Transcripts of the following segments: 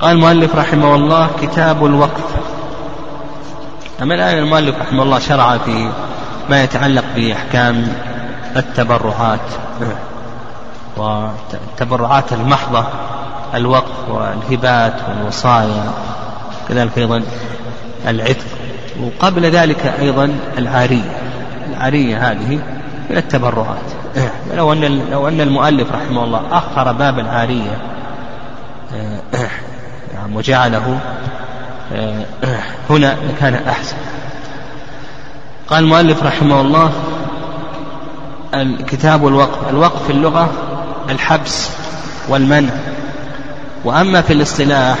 قال المؤلف رحمه الله كتاب الوقف. أما الآن المؤلف رحمه الله شرع في ما يتعلق بأحكام التبرعات والتبرعات المحضة الوقف والهبات والوصايا كذلك أيضا العتق وقبل ذلك أيضا العارية العارية هذه من التبرعات. لو أن لو أن المؤلف رحمه الله أخر باب العارية نعم وجعله هنا لكان أحسن. قال المؤلف رحمه الله الكتاب الوقف الوقف في اللغة الحبس والمنع. وأما في الاصطلاح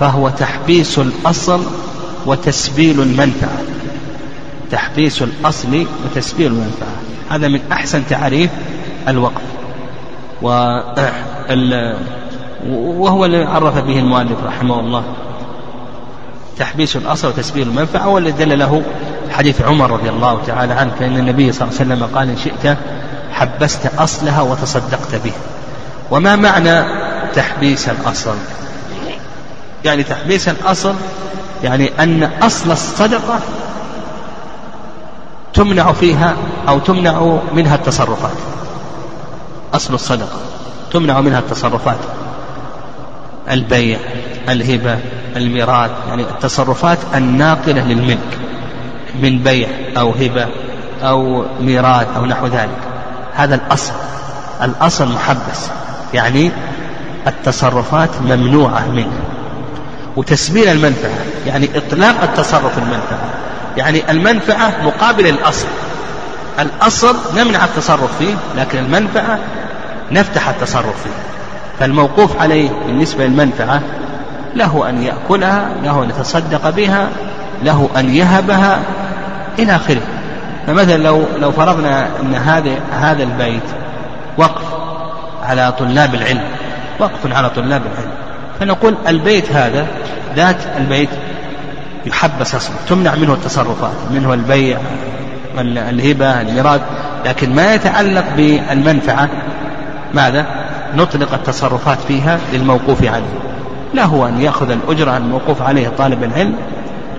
فهو تحبيس الأصل وتسبيل المنفعة. تحبيس الأصل وتسبيل المنفعة. هذا من أحسن تعريف الوقف. وهو الذي عرف به المؤلف رحمه الله. تحبيس الأصل وتسبيل المنفعة والذي دل له حديث عمر رضي الله تعالى عنه فإن النبي صلى الله عليه وسلم قال إن شئت حبست أصلها وتصدقت به. وما معنى تحبيس الأصل؟ يعني تحبيس الأصل يعني أن أصل الصدقة تمنع فيها أو تمنع منها التصرفات. أصل الصدقة تمنع منها التصرفات. البيع الهبة الميراث يعني التصرفات الناقلة للملك من بيع أو هبة أو ميراث أو نحو ذلك. هذا الأصل الأصل محبس يعني التصرفات ممنوعة منه. وتسبيل المنفعة يعني إطلاق التصرف المنفعة. يعني المنفعة مقابل الأصل. الأصل نمنع التصرف فيه لكن المنفعة نفتح التصرف فيه. فالموقوف عليه بالنسبة للمنفعة له أن يأكلها له أن يتصدق بها له أن يهبها إلى آخره. فمثلا لو لو فرضنا أن هذا هذا البيت وقف على طلاب العلم وقف على طلاب العلم فنقول البيت هذا ذات البيت يحبس أصلا تمنع منه التصرفات منه البيع الهبة الميراث لكن ما يتعلق بالمنفعة ماذا؟ نطلق التصرفات فيها للموقوف عليه. له أن يأخذ الأجرة الموقوف عليه طالب العلم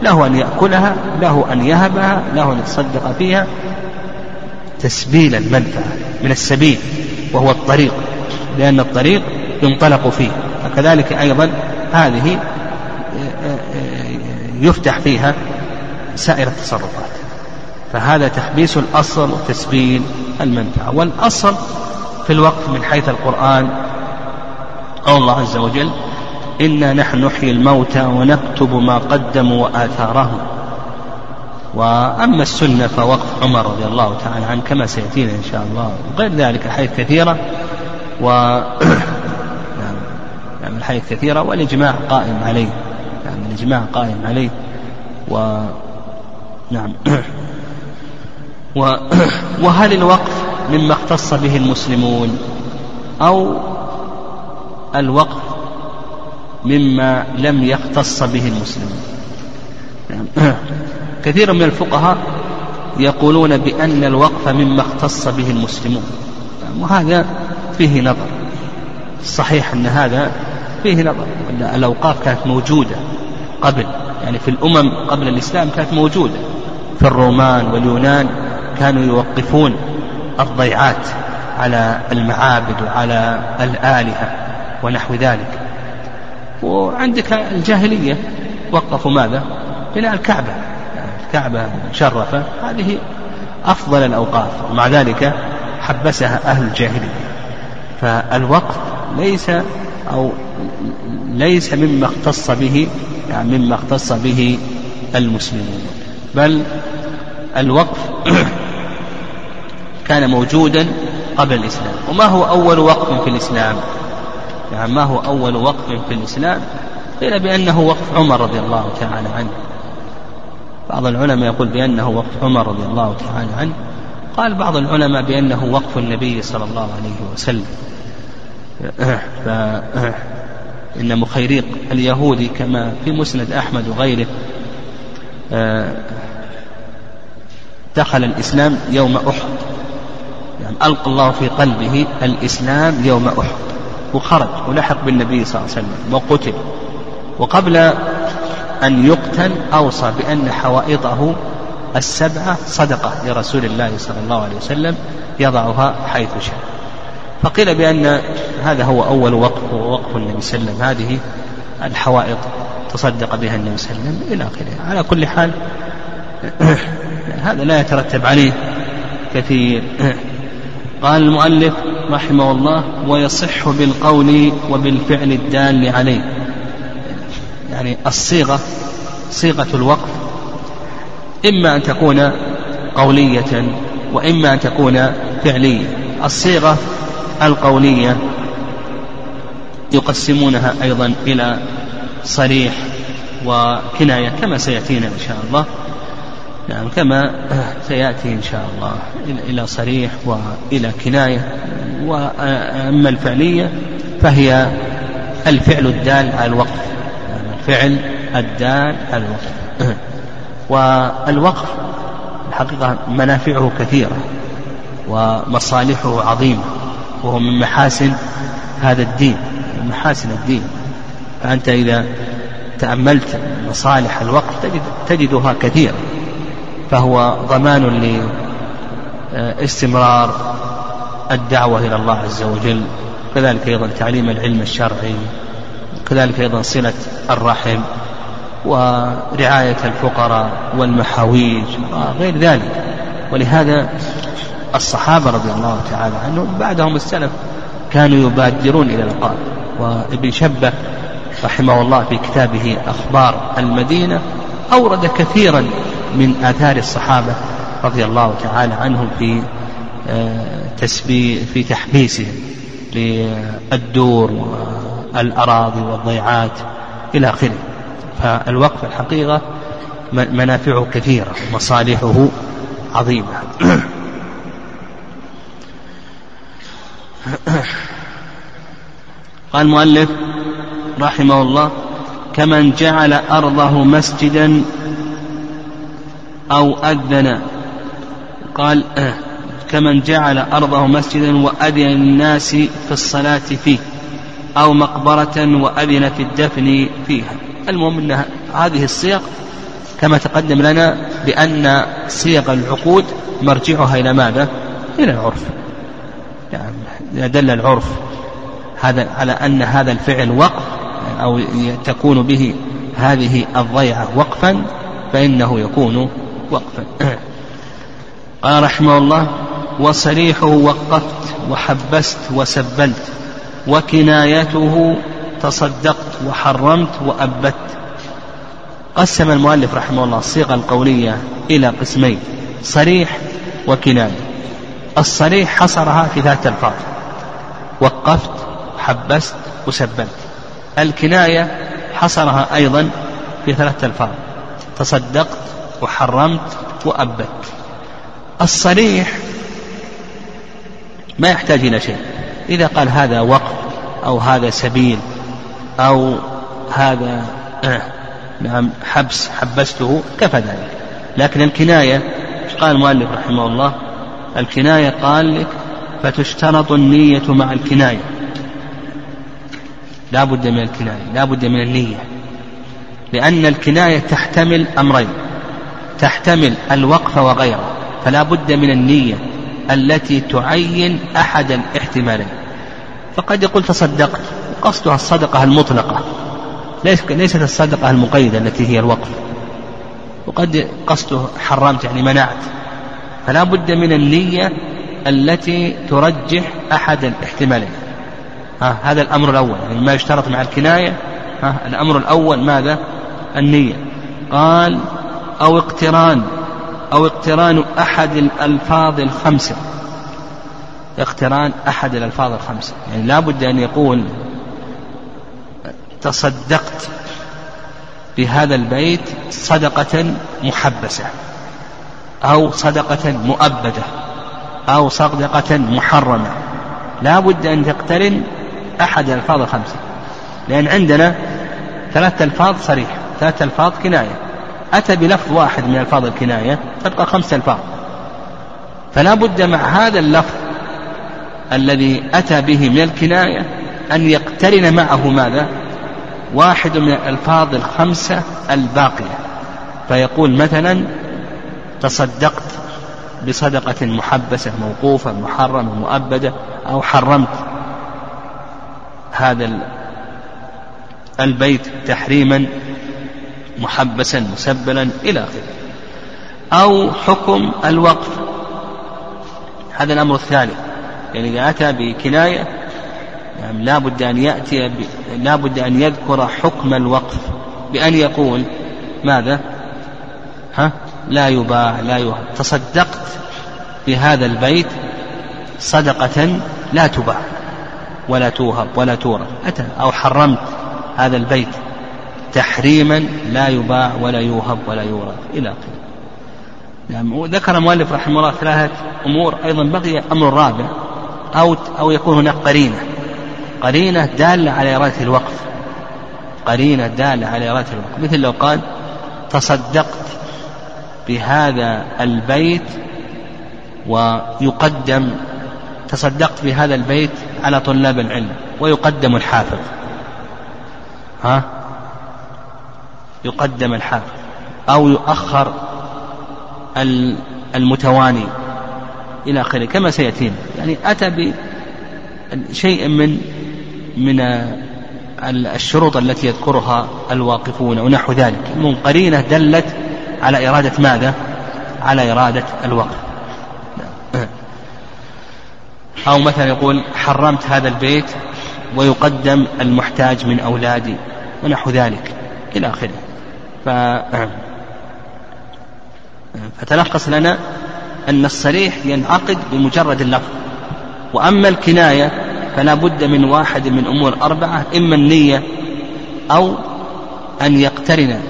له أن يأكلها له أن يهبها له أن يتصدق فيها. تسبيل المنفعة من السبيل وهو الطريق لأن الطريق ينطلق فيه. وكذلك أيضا هذه يفتح فيها سائر التصرفات. فهذا تحبيس الأصل وتسبيل المنفعة. والأصل في الوقت من حيث القرآن. قول الله عز وجل إنا نحن نحيي الموتى ونكتب ما قدموا وآثارهم. وأما السنة فوقف عمر رضي الله تعالى عنه كما سيأتينا إن شاء الله. وغير ذلك حيث كثيرة. و نعم. يعني الحيث كثيرة. والإجماع قائم عليه. يعني الإجماع قائم عليه. و نعم. و... وهل الوقف مما اختص به المسلمون أو الوقف مما لم يختص به المسلمون. يعني كثير من الفقهاء يقولون بأن الوقف مما اختص به المسلمون. وهذا فيه نظر. صحيح أن هذا فيه نظر الأوقاف كانت موجودة قبل يعني في الأمم قبل الإسلام كانت موجودة. في الرومان واليونان كانوا يوقفون الضيعات على المعابد وعلى الآلهة ونحو ذلك. وعندك الجاهلية وقفوا ماذا؟ بناء الكعبة. الكعبة مشرفة. هذه أفضل الأوقاف. ومع ذلك حبسها أهل الجاهلية. فالوقف ليس أو ليس مما اختص به يعني مما اختص به المسلمون. بل الوقف كان موجودا قبل الإسلام. وما هو أول وقف في الإسلام؟ يعني ما هو أول وقف في الإسلام؟ قيل بأنه وقف عمر رضي الله تعالى عنه. بعض العلماء يقول بأنه وقف عمر رضي الله تعالى عنه. قال بعض العلماء بأنه وقف النبي صلى الله عليه وسلم. فإن مخيريق اليهودي كما في مسند أحمد وغيره دخل الإسلام يوم أحد. يعني ألقى الله في قلبه الإسلام يوم أحد وخرج ولحق بالنبي صلى الله عليه وسلم وقتل. وقبل أن يقتل أوصى بأن حوائطه السبعة صدقة لرسول الله صلى الله عليه وسلم يضعها حيث شاء. فقيل بأن هذا هو أول وقف ووقف النبي صلى الله عليه وسلم. هذه الحوائط تصدق بها النبي صلى الله عليه وسلم إلى آخره. على كل حال هذا لا يترتب عليه كثير. قال المؤلف رحمه الله ويصح بالقول وبالفعل الدال عليه. يعني الصيغة صيغة الوقف. إما أن تكون قولية وإما أن تكون فعلية. الصيغة القولية يقسمونها أيضا إلى صريح وكناية كما سيأتينا إن شاء الله. نعم كما سيأتي إن شاء الله إلى صريح وإلى كناية. وأما الفعلية فهي الفعل الدال على الوقف. الفعل الدال على الوقف. والوقف الحقيقة منافعه كثيرة ومصالحه عظيمة وهو من محاسن هذا الدين من محاسن الدين. فأنت إذا تأملت مصالح الوقف تجد تجدها كثيرة. فهو ضمان لاستمرار الدعوة إلى الله عز وجل. كذلك أيضا تعليم العلم الشرعي كذلك أيضا صلة الرحم ورعاية الفقراء والمحاويج وغير ذلك. ولهذا الصحابة رضي الله تعالى عنهم بعدهم السلف كانوا يبادرون إلى القاء وابن شبة رحمه الله في كتابه أخبار المدينة أورد كثيرا من آثار الصحابة رضي الله تعالى عنهم في آه، تسبي في تحبيسهم للدور والأراضي والضيعات إلى آخره. فالوقف الحقيقة منافعه كثيرة ومصالحه عظيمة. قال المؤلف رحمه الله كمن جعل أرضه مسجدا أو أذن. قال كمن جعل أرضه مسجدا وأذن الناس في الصلاة فيه أو مقبرة وأذن في الدفن فيها. المهم أن هذه الصيغ كما تقدم لنا بأن صيغ العقود مرجعها إلى ماذا؟ إلى العرف. يعني دل العرف هذا على أن هذا الفعل وقف أو تكون به هذه الضيعة وقفا فإنه يكون وقفا. قال رحمه الله وصريحه وقفت وحبست وسبلت وكنايته تصدقت وحرمت وأبت. قسم المؤلف رحمه الله الصيغة القولية إلى قسمين صريح وكناية. الصريح حصرها في ذات الفاظ وقفت حبست وسبلت. الكناية حصرها أيضا في ثلاثة ألفاظ تصدقت وحرمت وأبت. الصريح ما يحتاج إلى شيء. إذا قال هذا وقف أو هذا سبيل أو هذا آه، نعم حبس حبسته كفى ذلك. لكن الكناية قال المؤلف رحمه الله؟ الكناية قال لك فتشترط النية مع الكناية. لا بد من الكناية لا بد من النية. لأن الكناية تحتمل أمرين. تحتمل الوقف وغيره فلا بد من النية التي تعين أحد الاحتمالين فقد يقول تصدقت قصدها الصدقة المطلقة ليست الصدقة المقيدة التي هي الوقف. وقد قصده حرمت يعني منعت. فلا بد من النية التي ترجح أحد الاحتمالين. ها هذا الأمر الأول يعني ما يشترط مع الكناية ها الأمر الأول ماذا؟ النية. قال أو اقتران أو اقتران أحد الألفاظ الخمسة. اقتران أحد الألفاظ الخمسة. يعني لا بد أن يقول تصدقت بهذا البيت صدقة محبسة أو صدقة مؤبدة أو صدقة محرمة. لا بد أن تقترن أحد الألفاظ الخمسة لأن عندنا ثلاثة ألفاظ صريح ثلاثة ألفاظ كناية. أتى بلفظ واحد من ألفاظ الكناية تبقى خمسة ألفاظ. فلا بد مع هذا اللفظ الذي أتى به من الكناية أن يقترن معه ماذا؟ واحد من الألفاظ الخمسة الباقية. فيقول مثلا تصدقت بصدقة محبسة موقوفة محرمة مؤبدة أو حرمت هذا البيت تحريما محبسا مسبلا إلى آخره. أو حكم الوقف. هذا الأمر الثالث يعني إذا أتى بكناية يعني لا بد أن يأتي ب... لا بد أن يذكر حكم الوقف. بأن يقول ماذا؟ ها؟ لا يباع لا يهب تصدقت بهذا البيت صدقة لا تباع ولا توهب ولا تورث. أتى أو حرمت هذا البيت. تحريما لا يباع ولا يوهب ولا يورث. إلى آخره. نعم ذكر المؤلف رحمه الله ثلاثة أمور أيضا بقي أمر رابع أو أو يكون هناك قرينة. قرينة دالة على إرادة الوقف. قرينة دالة على إرادة الوقف. مثل لو قال تصدقت بهذا البيت ويقدم تصدقت بهذا البيت على طلاب العلم ويقدم الحافظ. ها؟ يقدم الحافظ أو يؤخر المتواني إلى آخره كما سيأتينا. يعني أتى بشيء من من الشروط التي يذكرها الواقفون ونحو ذلك. من قرينة دلت على إرادة ماذا؟ على إرادة الوقف. أو مثلا يقول حرمت هذا البيت ويقدم المحتاج من أولادي ونحو ذلك إلى آخره. ف... فتلخص لنا أن الصريح ينعقد بمجرد اللفظ. وأما الكناية فلا بد من واحد من أمور أربعة إما النية أو أن يقترن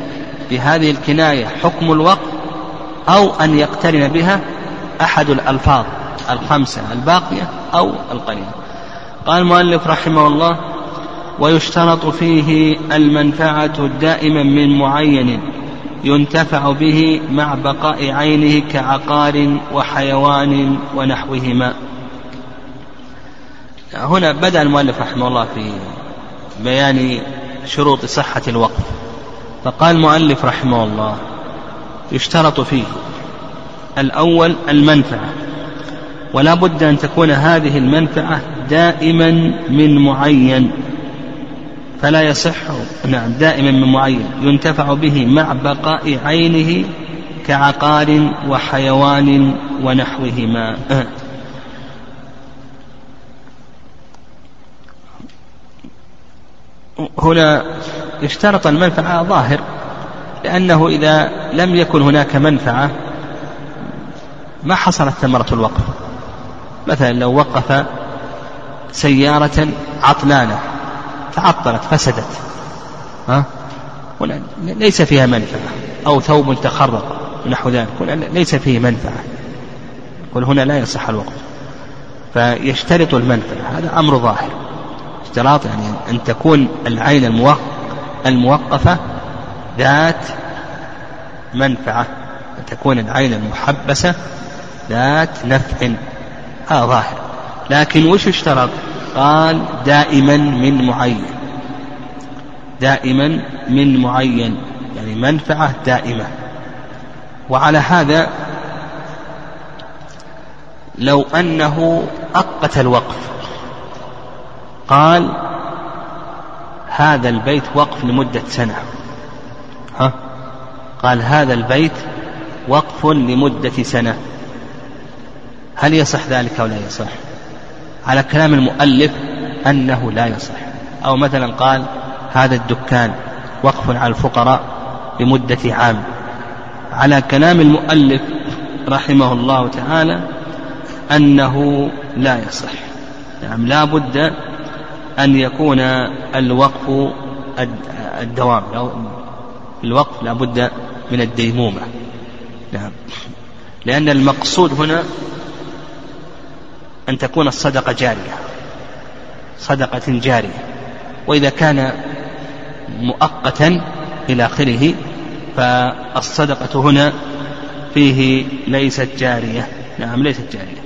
بهذه الكناية حكم الوقت أو أن يقترن بها أحد الألفاظ الخمسة الباقية أو القليلة. قال المؤلف رحمه الله ويشترط فيه المنفعة دائما من معين ينتفع به مع بقاء عينه كعقار وحيوان ونحوهما. هنا بدأ المؤلف رحمه الله في بيان شروط صحة الوقف. فقال المؤلف رحمه الله يشترط فيه الأول المنفعة. ولا بد أن تكون هذه المنفعة دائما من معين. فلا يصح نعم دائما من معين ينتفع به مع بقاء عينه كعقار وحيوان ونحوهما. هنا اشترط المنفعة ظاهر لأنه إذا لم يكن هناك منفعة ما حصلت ثمرة الوقف. مثلا لو وقف سيارة عطلانة تعطلت فسدت. ها؟ ليس فيها منفعة. أو ثوب تخرق ونحو ذلك. ليس فيه منفعة. يقول هنا لا يصح الوقف. فيشترط المنفعة. هذا أمر ظاهر. اشتراط يعني أن تكون العين الموقفة ذات منفعة. أن تكون العين المحبسة ذات نفع. هذا ظاهر. لكن وش اشترط قال دائما من معين. دائما من معين. يعني منفعة دائمة. وعلى هذا لو أنه أقت الوقف. قال هذا البيت وقف لمدة سنة. ها؟ قال هذا البيت وقف لمدة سنة. هل يصح ذلك أو لا يصح؟ على كلام المؤلف أنه لا يصح. أو مثلا قال هذا الدكان وقف على الفقراء لمدة عام. على كلام المؤلف رحمه الله تعالى أنه لا يصح. نعم لا بد أن يكون الوقف الدوام. الوقف لا بد من الديمومة. نعم لأن المقصود هنا أن تكون الصدقة جارية صدقة جارية. وإذا كان مؤقتا إلى آخره فالصدقة هنا فيه ليست جارية. نعم ليست جارية.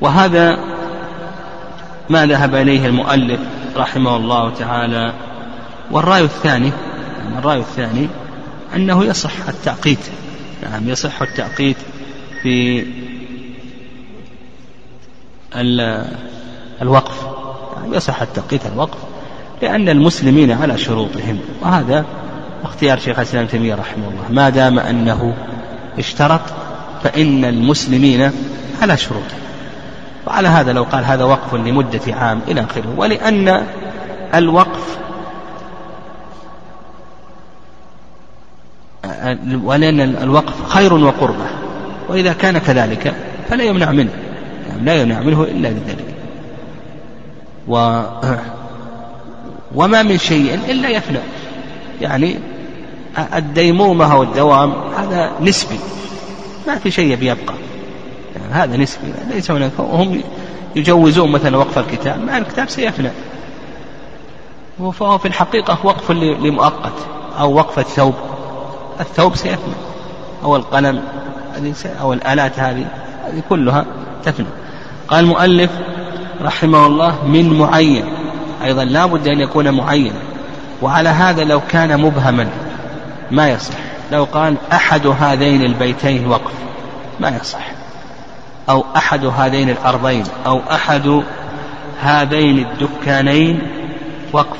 وهذا ما ذهب إليه المؤلف رحمه الله تعالى. والرأي الثاني الرأي الثاني أنه يصح التعقيد. نعم يصح التعقيد في الوقف. يعني يصح التعقيد الوقف. لأن المسلمين على شروطهم. وهذا اختيار شيخ الإسلام تيمية رحمه الله. ما دام أنه اشترط فإن المسلمين على شروطهم. وعلى هذا لو قال هذا وقف لمدة عام إلى آخره. ولأن الوقف ولأن الوقف خير وقربة. وإذا كان كذلك فلا يمنع منه. لا يمنع منه إلا بذلك. و وما من شيء إلا يفنى يعني الديمومة أو الدوام هذا نسبي. ما في شيء بيبقى. يعني هذا نسبي. ليس هناك. هم يجوزون مثلا وقف الكتاب. مع الكتاب سيفنى فهو في الحقيقة وقف لمؤقت أو وقف الثوب. الثوب سيفنى أو القلم. أو الآلات هذه. هذه كلها تفنى. قال المؤلف رحمه الله من معين أيضا لا بد أن يكون معين وعلى هذا لو كان مبهما ما يصح لو قال أحد هذين البيتين وقف ما يصح أو أحد هذين الأرضين أو أحد هذين الدكانين وقف.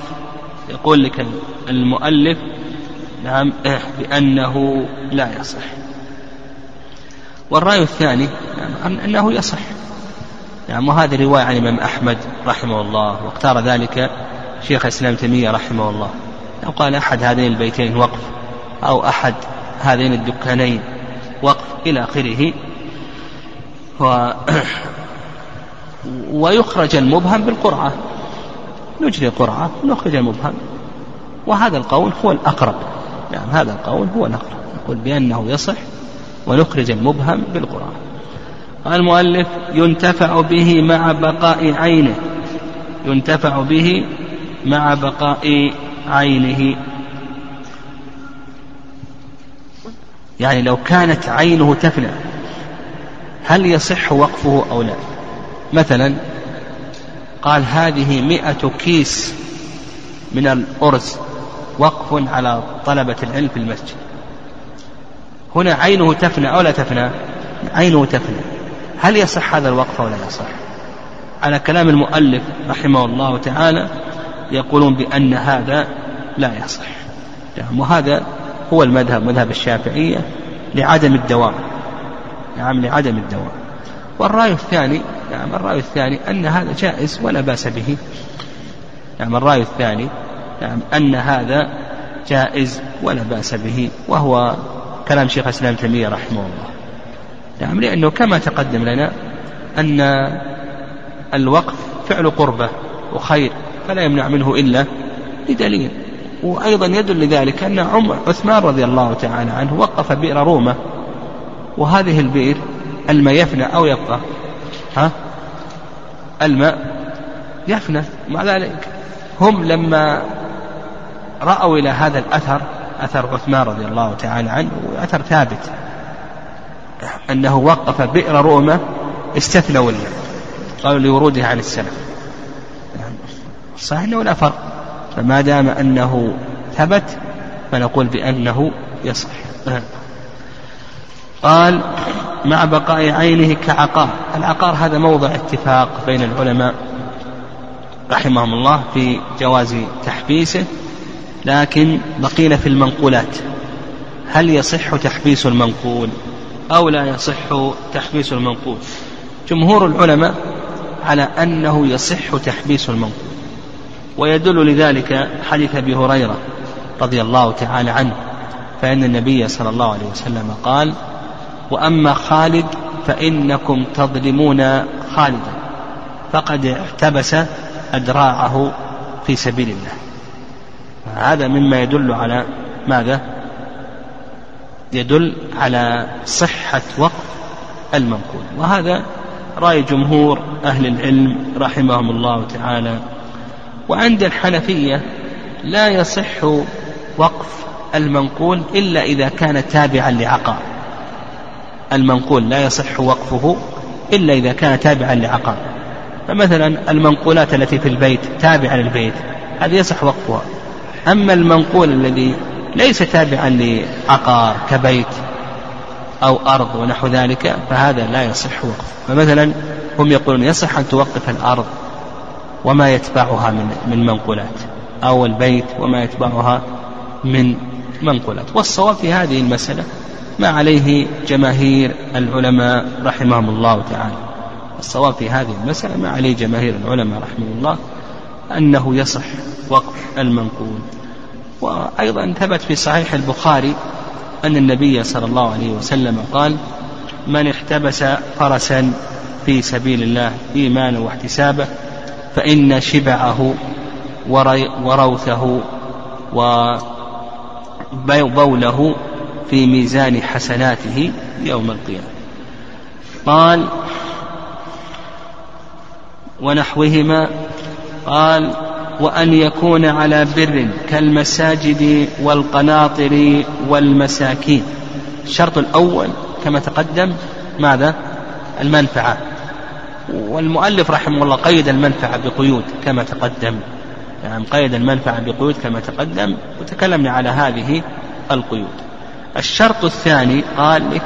يقول لك المؤلف نعم بأنه لا يصح. والرأي الثاني نعم أنه يصح. نعم وهذه رواية عن الإمام أحمد رحمه الله واختار ذلك شيخ الإسلام تيمية رحمه الله. لو قال أحد هذين البيتين وقف أو أحد هذين الدكانين وقف إلى آخره و ويخرج المبهم بالقرعة. نجري قرعة نخرج المبهم. وهذا القول هو الأقرب. نعم يعني هذا القول هو الأقرب. نقول بأنه يصح ونخرج المبهم بالقرآن المؤلف ينتفع به مع بقاء عينه. ينتفع به مع بقاء عينه. يعني لو كانت عينه تفنى هل يصح وقفه أو لا؟ مثلا قال هذه مئة كيس من الأرز وقف على طلبة العلم في المسجد. هنا عينه تفنى أو لا تفنى؟ عينه تفنى. هل يصح هذا الوقف أو لا يصح؟ على كلام المؤلف رحمه الله تعالى يقولون بأن هذا لا يصح. نعم وهذا هو المذهب مذهب الشافعية لعدم الدوام نعم لعدم الدوام والرأي الثاني نعم الرأي الثاني أن هذا جائز ولا بأس به. نعم الرأي الثاني نعم أن هذا جائز ولا بأس به وهو كلام شيخ الإسلام تيمية رحمه الله. نعم لأنه كما تقدم لنا أن الوقف فعل قربة وخير فلا يمنع منه إلا بدليل. وأيضا يدل لذلك أن عمر عثمان رضي الله تعالى عنه وقف بئر رومة وهذه البئر الماء يفنى أو يبقى. ها؟ الماء يفنى مع ذلك. هم لما رأوا إلى هذا الأثر أثر عثمان رضي الله تعالى عنه وأثر ثابت. أنه وقف بئر رومة استثنوا الماء قالوا لورودها عن السلف صحيح أنه لا فرق فما دام أنه ثبت فنقول بأنه يصح. قال مع بقاء عينه كعقار. العقار هذا موضع اتفاق بين العلماء رحمهم الله في جواز تحبيسه لكن بقينا في المنقولات. هل يصح تحبيس المنقول؟ أو لا يصح تحبيس المنقول. جمهور العلماء على أنه يصح تحبيس المنقول. ويدل لذلك حديث أبي هريرة رضي الله تعالى عنه فإن النبي صلى الله عليه وسلم قال وأما خالد فإنكم تظلمون خالدا. فقد احتبس أدراعه في سبيل الله. هذا مما يدل على ماذا؟ يدل على صحة وقف المنقول. وهذا رأي جمهور أهل العلم رحمهم الله تعالى. وعند الحنفية لا يصح وقف المنقول إلا إذا كان تابعا لعقار. المنقول لا يصح وقفه إلا إذا كان تابعا لعقار. فمثلا المنقولات التي في البيت تابعة للبيت هذه يصح وقفها. أما المنقول الذي ليس تابعا لعقار كبيت أو أرض ونحو ذلك فهذا لا يصح وقف فمثلا هم يقولون يصح أن توقف الأرض وما يتبعها من من منقولات أو البيت وما يتبعها من منقولات. والصواب في هذه المسألة ما عليه جماهير العلماء رحمهم الله تعالى. الصواب في هذه المسألة ما عليه جماهير العلماء رحمه الله أنه يصح وقف المنقول. وأيضا ثبت في صحيح البخاري أن النبي صلى الله عليه وسلم قال من احتبس فرسا في سبيل الله إيمانا واحتسابا فإن شبعه وروثه وبوله في ميزان حسناته يوم القيامة. قال ونحوهما قال وأن يكون على بر كالمساجد والقناطر والمساكين. الشرط الأول كما تقدم ماذا؟ المنفعة. والمؤلف رحمه الله قيد المنفعة بقيود كما تقدم. يعني قيد المنفعة بقيود كما تقدم وتكلمنا على هذه القيود. الشرط الثاني قال لك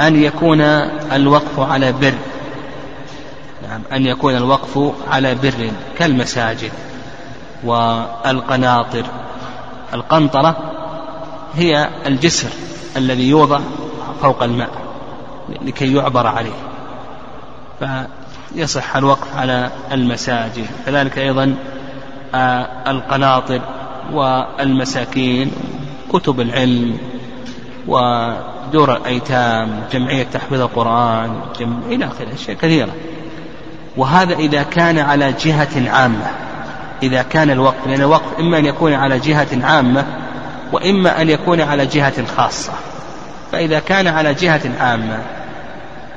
أن يكون الوقف على بر. نعم أن يكون الوقف على بر كالمساجد. والقناطر. القنطرة هي الجسر الذي يوضع فوق الماء لكي يعبر عليه فيصح الوقف على المساجد. كذلك أيضا آه، القناطر والمساكين كتب العلم ودور الأيتام جمعية تحفيظ القرآن إلى آخره أشياء كثيرة. وهذا إذا كان على جهة عامة. إذا كان الوقف لأن الوقف إما أن يكون على جهة عامة وإما أن يكون على جهة خاصة. فإذا كان على جهة عامة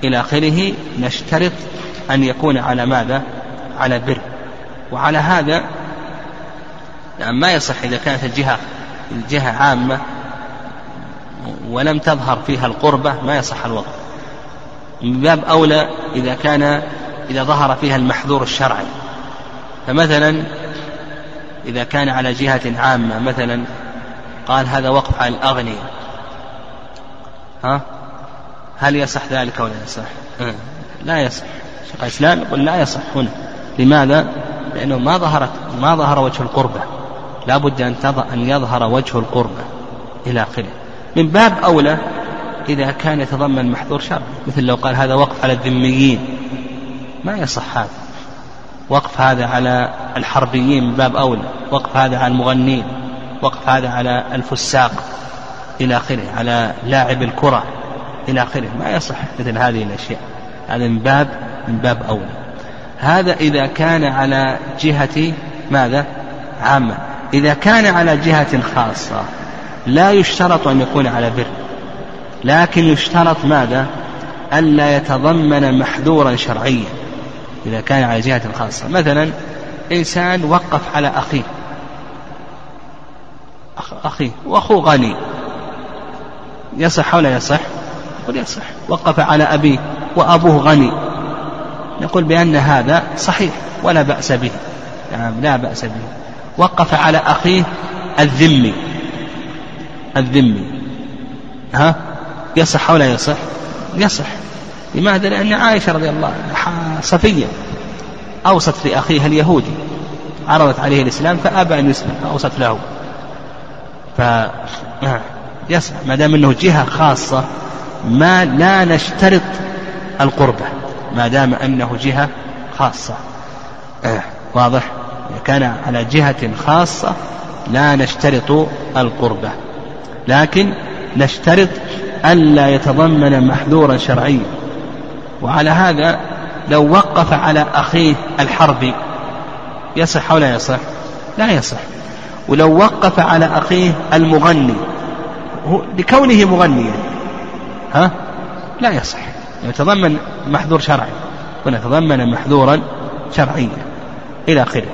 إلى آخره نشترط أن يكون على ماذا؟ على بر. وعلى هذا يعني ما يصح إذا كانت الجهة الجهة عامة ولم تظهر فيها القربة ما يصح الوقف من باب أولى إذا كان إذا ظهر فيها المحذور الشرعي. فمثلا إذا كان على جهة عامة مثلا قال هذا وقف على الأغنياء ها؟ هل يصح ذلك ولا يصح؟ لا يصح. شيخ الإسلام يقول لا يصح هنا. لماذا؟ لأنه ما ظهرت ما ظهر وجه القربة. لا بد أن, أن يظهر وجه القربة إلى آخره. من باب أولى إذا كان يتضمن محذور شرعي مثل لو قال هذا وقف على الذميين. ما يصح هذا. وقف هذا على الحربيين من باب أولى وقف هذا على المغنين وقف هذا على الفساق إلى آخره على لاعب الكرة إلى آخره. ما يصح مثل هذه الأشياء هذا من باب من باب أولى. هذا إذا كان على جهة ماذا؟ عامة. إذا كان على جهة خاصة لا يشترط أن يكون على بر لكن يشترط ماذا؟ ألا يتضمن محذورا شرعيا. إذا كان على جهة خاصة. مثلا إنسان وقف على أخيه. أخيه وأخوه غني. يصح ولا يصح؟ يقول يصح. وقف على أبيه وأبوه غني. نقول بأن هذا صحيح ولا بأس به. نعم لا بأس به. وقف على أخيه الذمي. الذمي. ها؟ يصح ولا يصح؟ يصح. لماذا؟ لأن عائشة رضي الله عنها صفية أوصت لأخيها اليهودي عرضت عليه الإسلام فأبى أن يسلم فأوصت له. ف يصح ما دام أنه جهة خاصة ما لا نشترط القربة ما دام أنه جهة خاصة. واضح؟ كان على جهة خاصة لا نشترط القربة لكن نشترط ألا يتضمن محذورا شرعيا. وعلى هذا لو وقف على أخيه الحربي يصح أو لا يصح؟ لا يصح. ولو وقف على أخيه المغني لكونه مغنيا ها؟ لا يصح. يتضمن محذور شرعي ونتضمن محذورا شرعيا إلى آخره.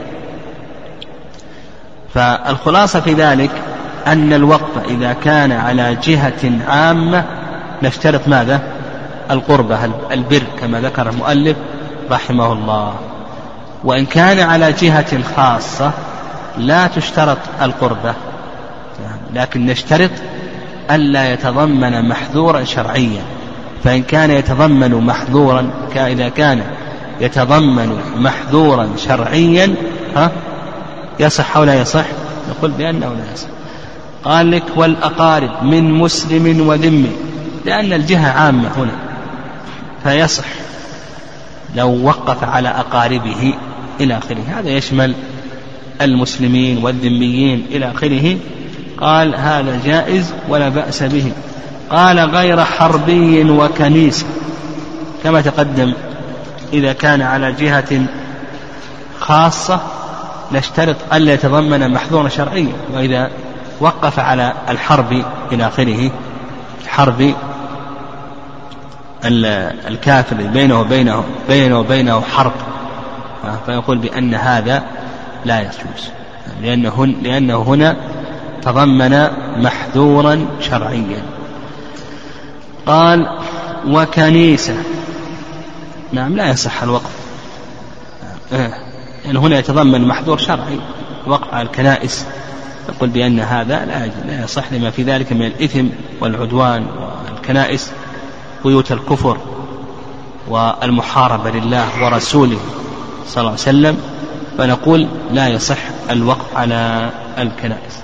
فالخلاصة في ذلك أن الوقف إذا كان على جهة عامة نشترط ماذا؟ القربة البر كما ذكر المؤلف رحمه الله. وإن كان على جهة خاصة لا تشترط القربة لكن نشترط ألا يتضمن محذورا شرعيا. فإن كان يتضمن محذورا إذا كان يتضمن محذورا شرعيا ها يصح أو لا يصح؟ نقول بأنه لا يصح. قال لك والأقارب من مسلم وذمي لأن الجهة عامة هنا. فيصح. لو وقف على أقاربه إلى آخره. هذا يشمل المسلمين والذميين إلى آخره. قال هذا جائز ولا بأس به. قال غير حربي وكنيسة كما تقدم إذا كان على جهة خاصة نشترط ألا يتضمن محظورا شرعيا وإذا وقف على الحرب إلى آخره حرب الكافر بينه وبينه بينه وبينه حرب فيقول بأن هذا لا يجوز. لأنه, لأنه هنا تضمن محذورا شرعيا. قال وكنيسة. نعم لا يصح الوقف. لأن يعني هنا يتضمن محذور شرعي. وقف على الكنائس. يقول بأن هذا لا يصح لما في ذلك من الإثم والعدوان والكنائس. بيوت الكفر والمحاربة لله ورسوله صلى الله عليه وسلم فنقول لا يصح الوقف على الكنائس.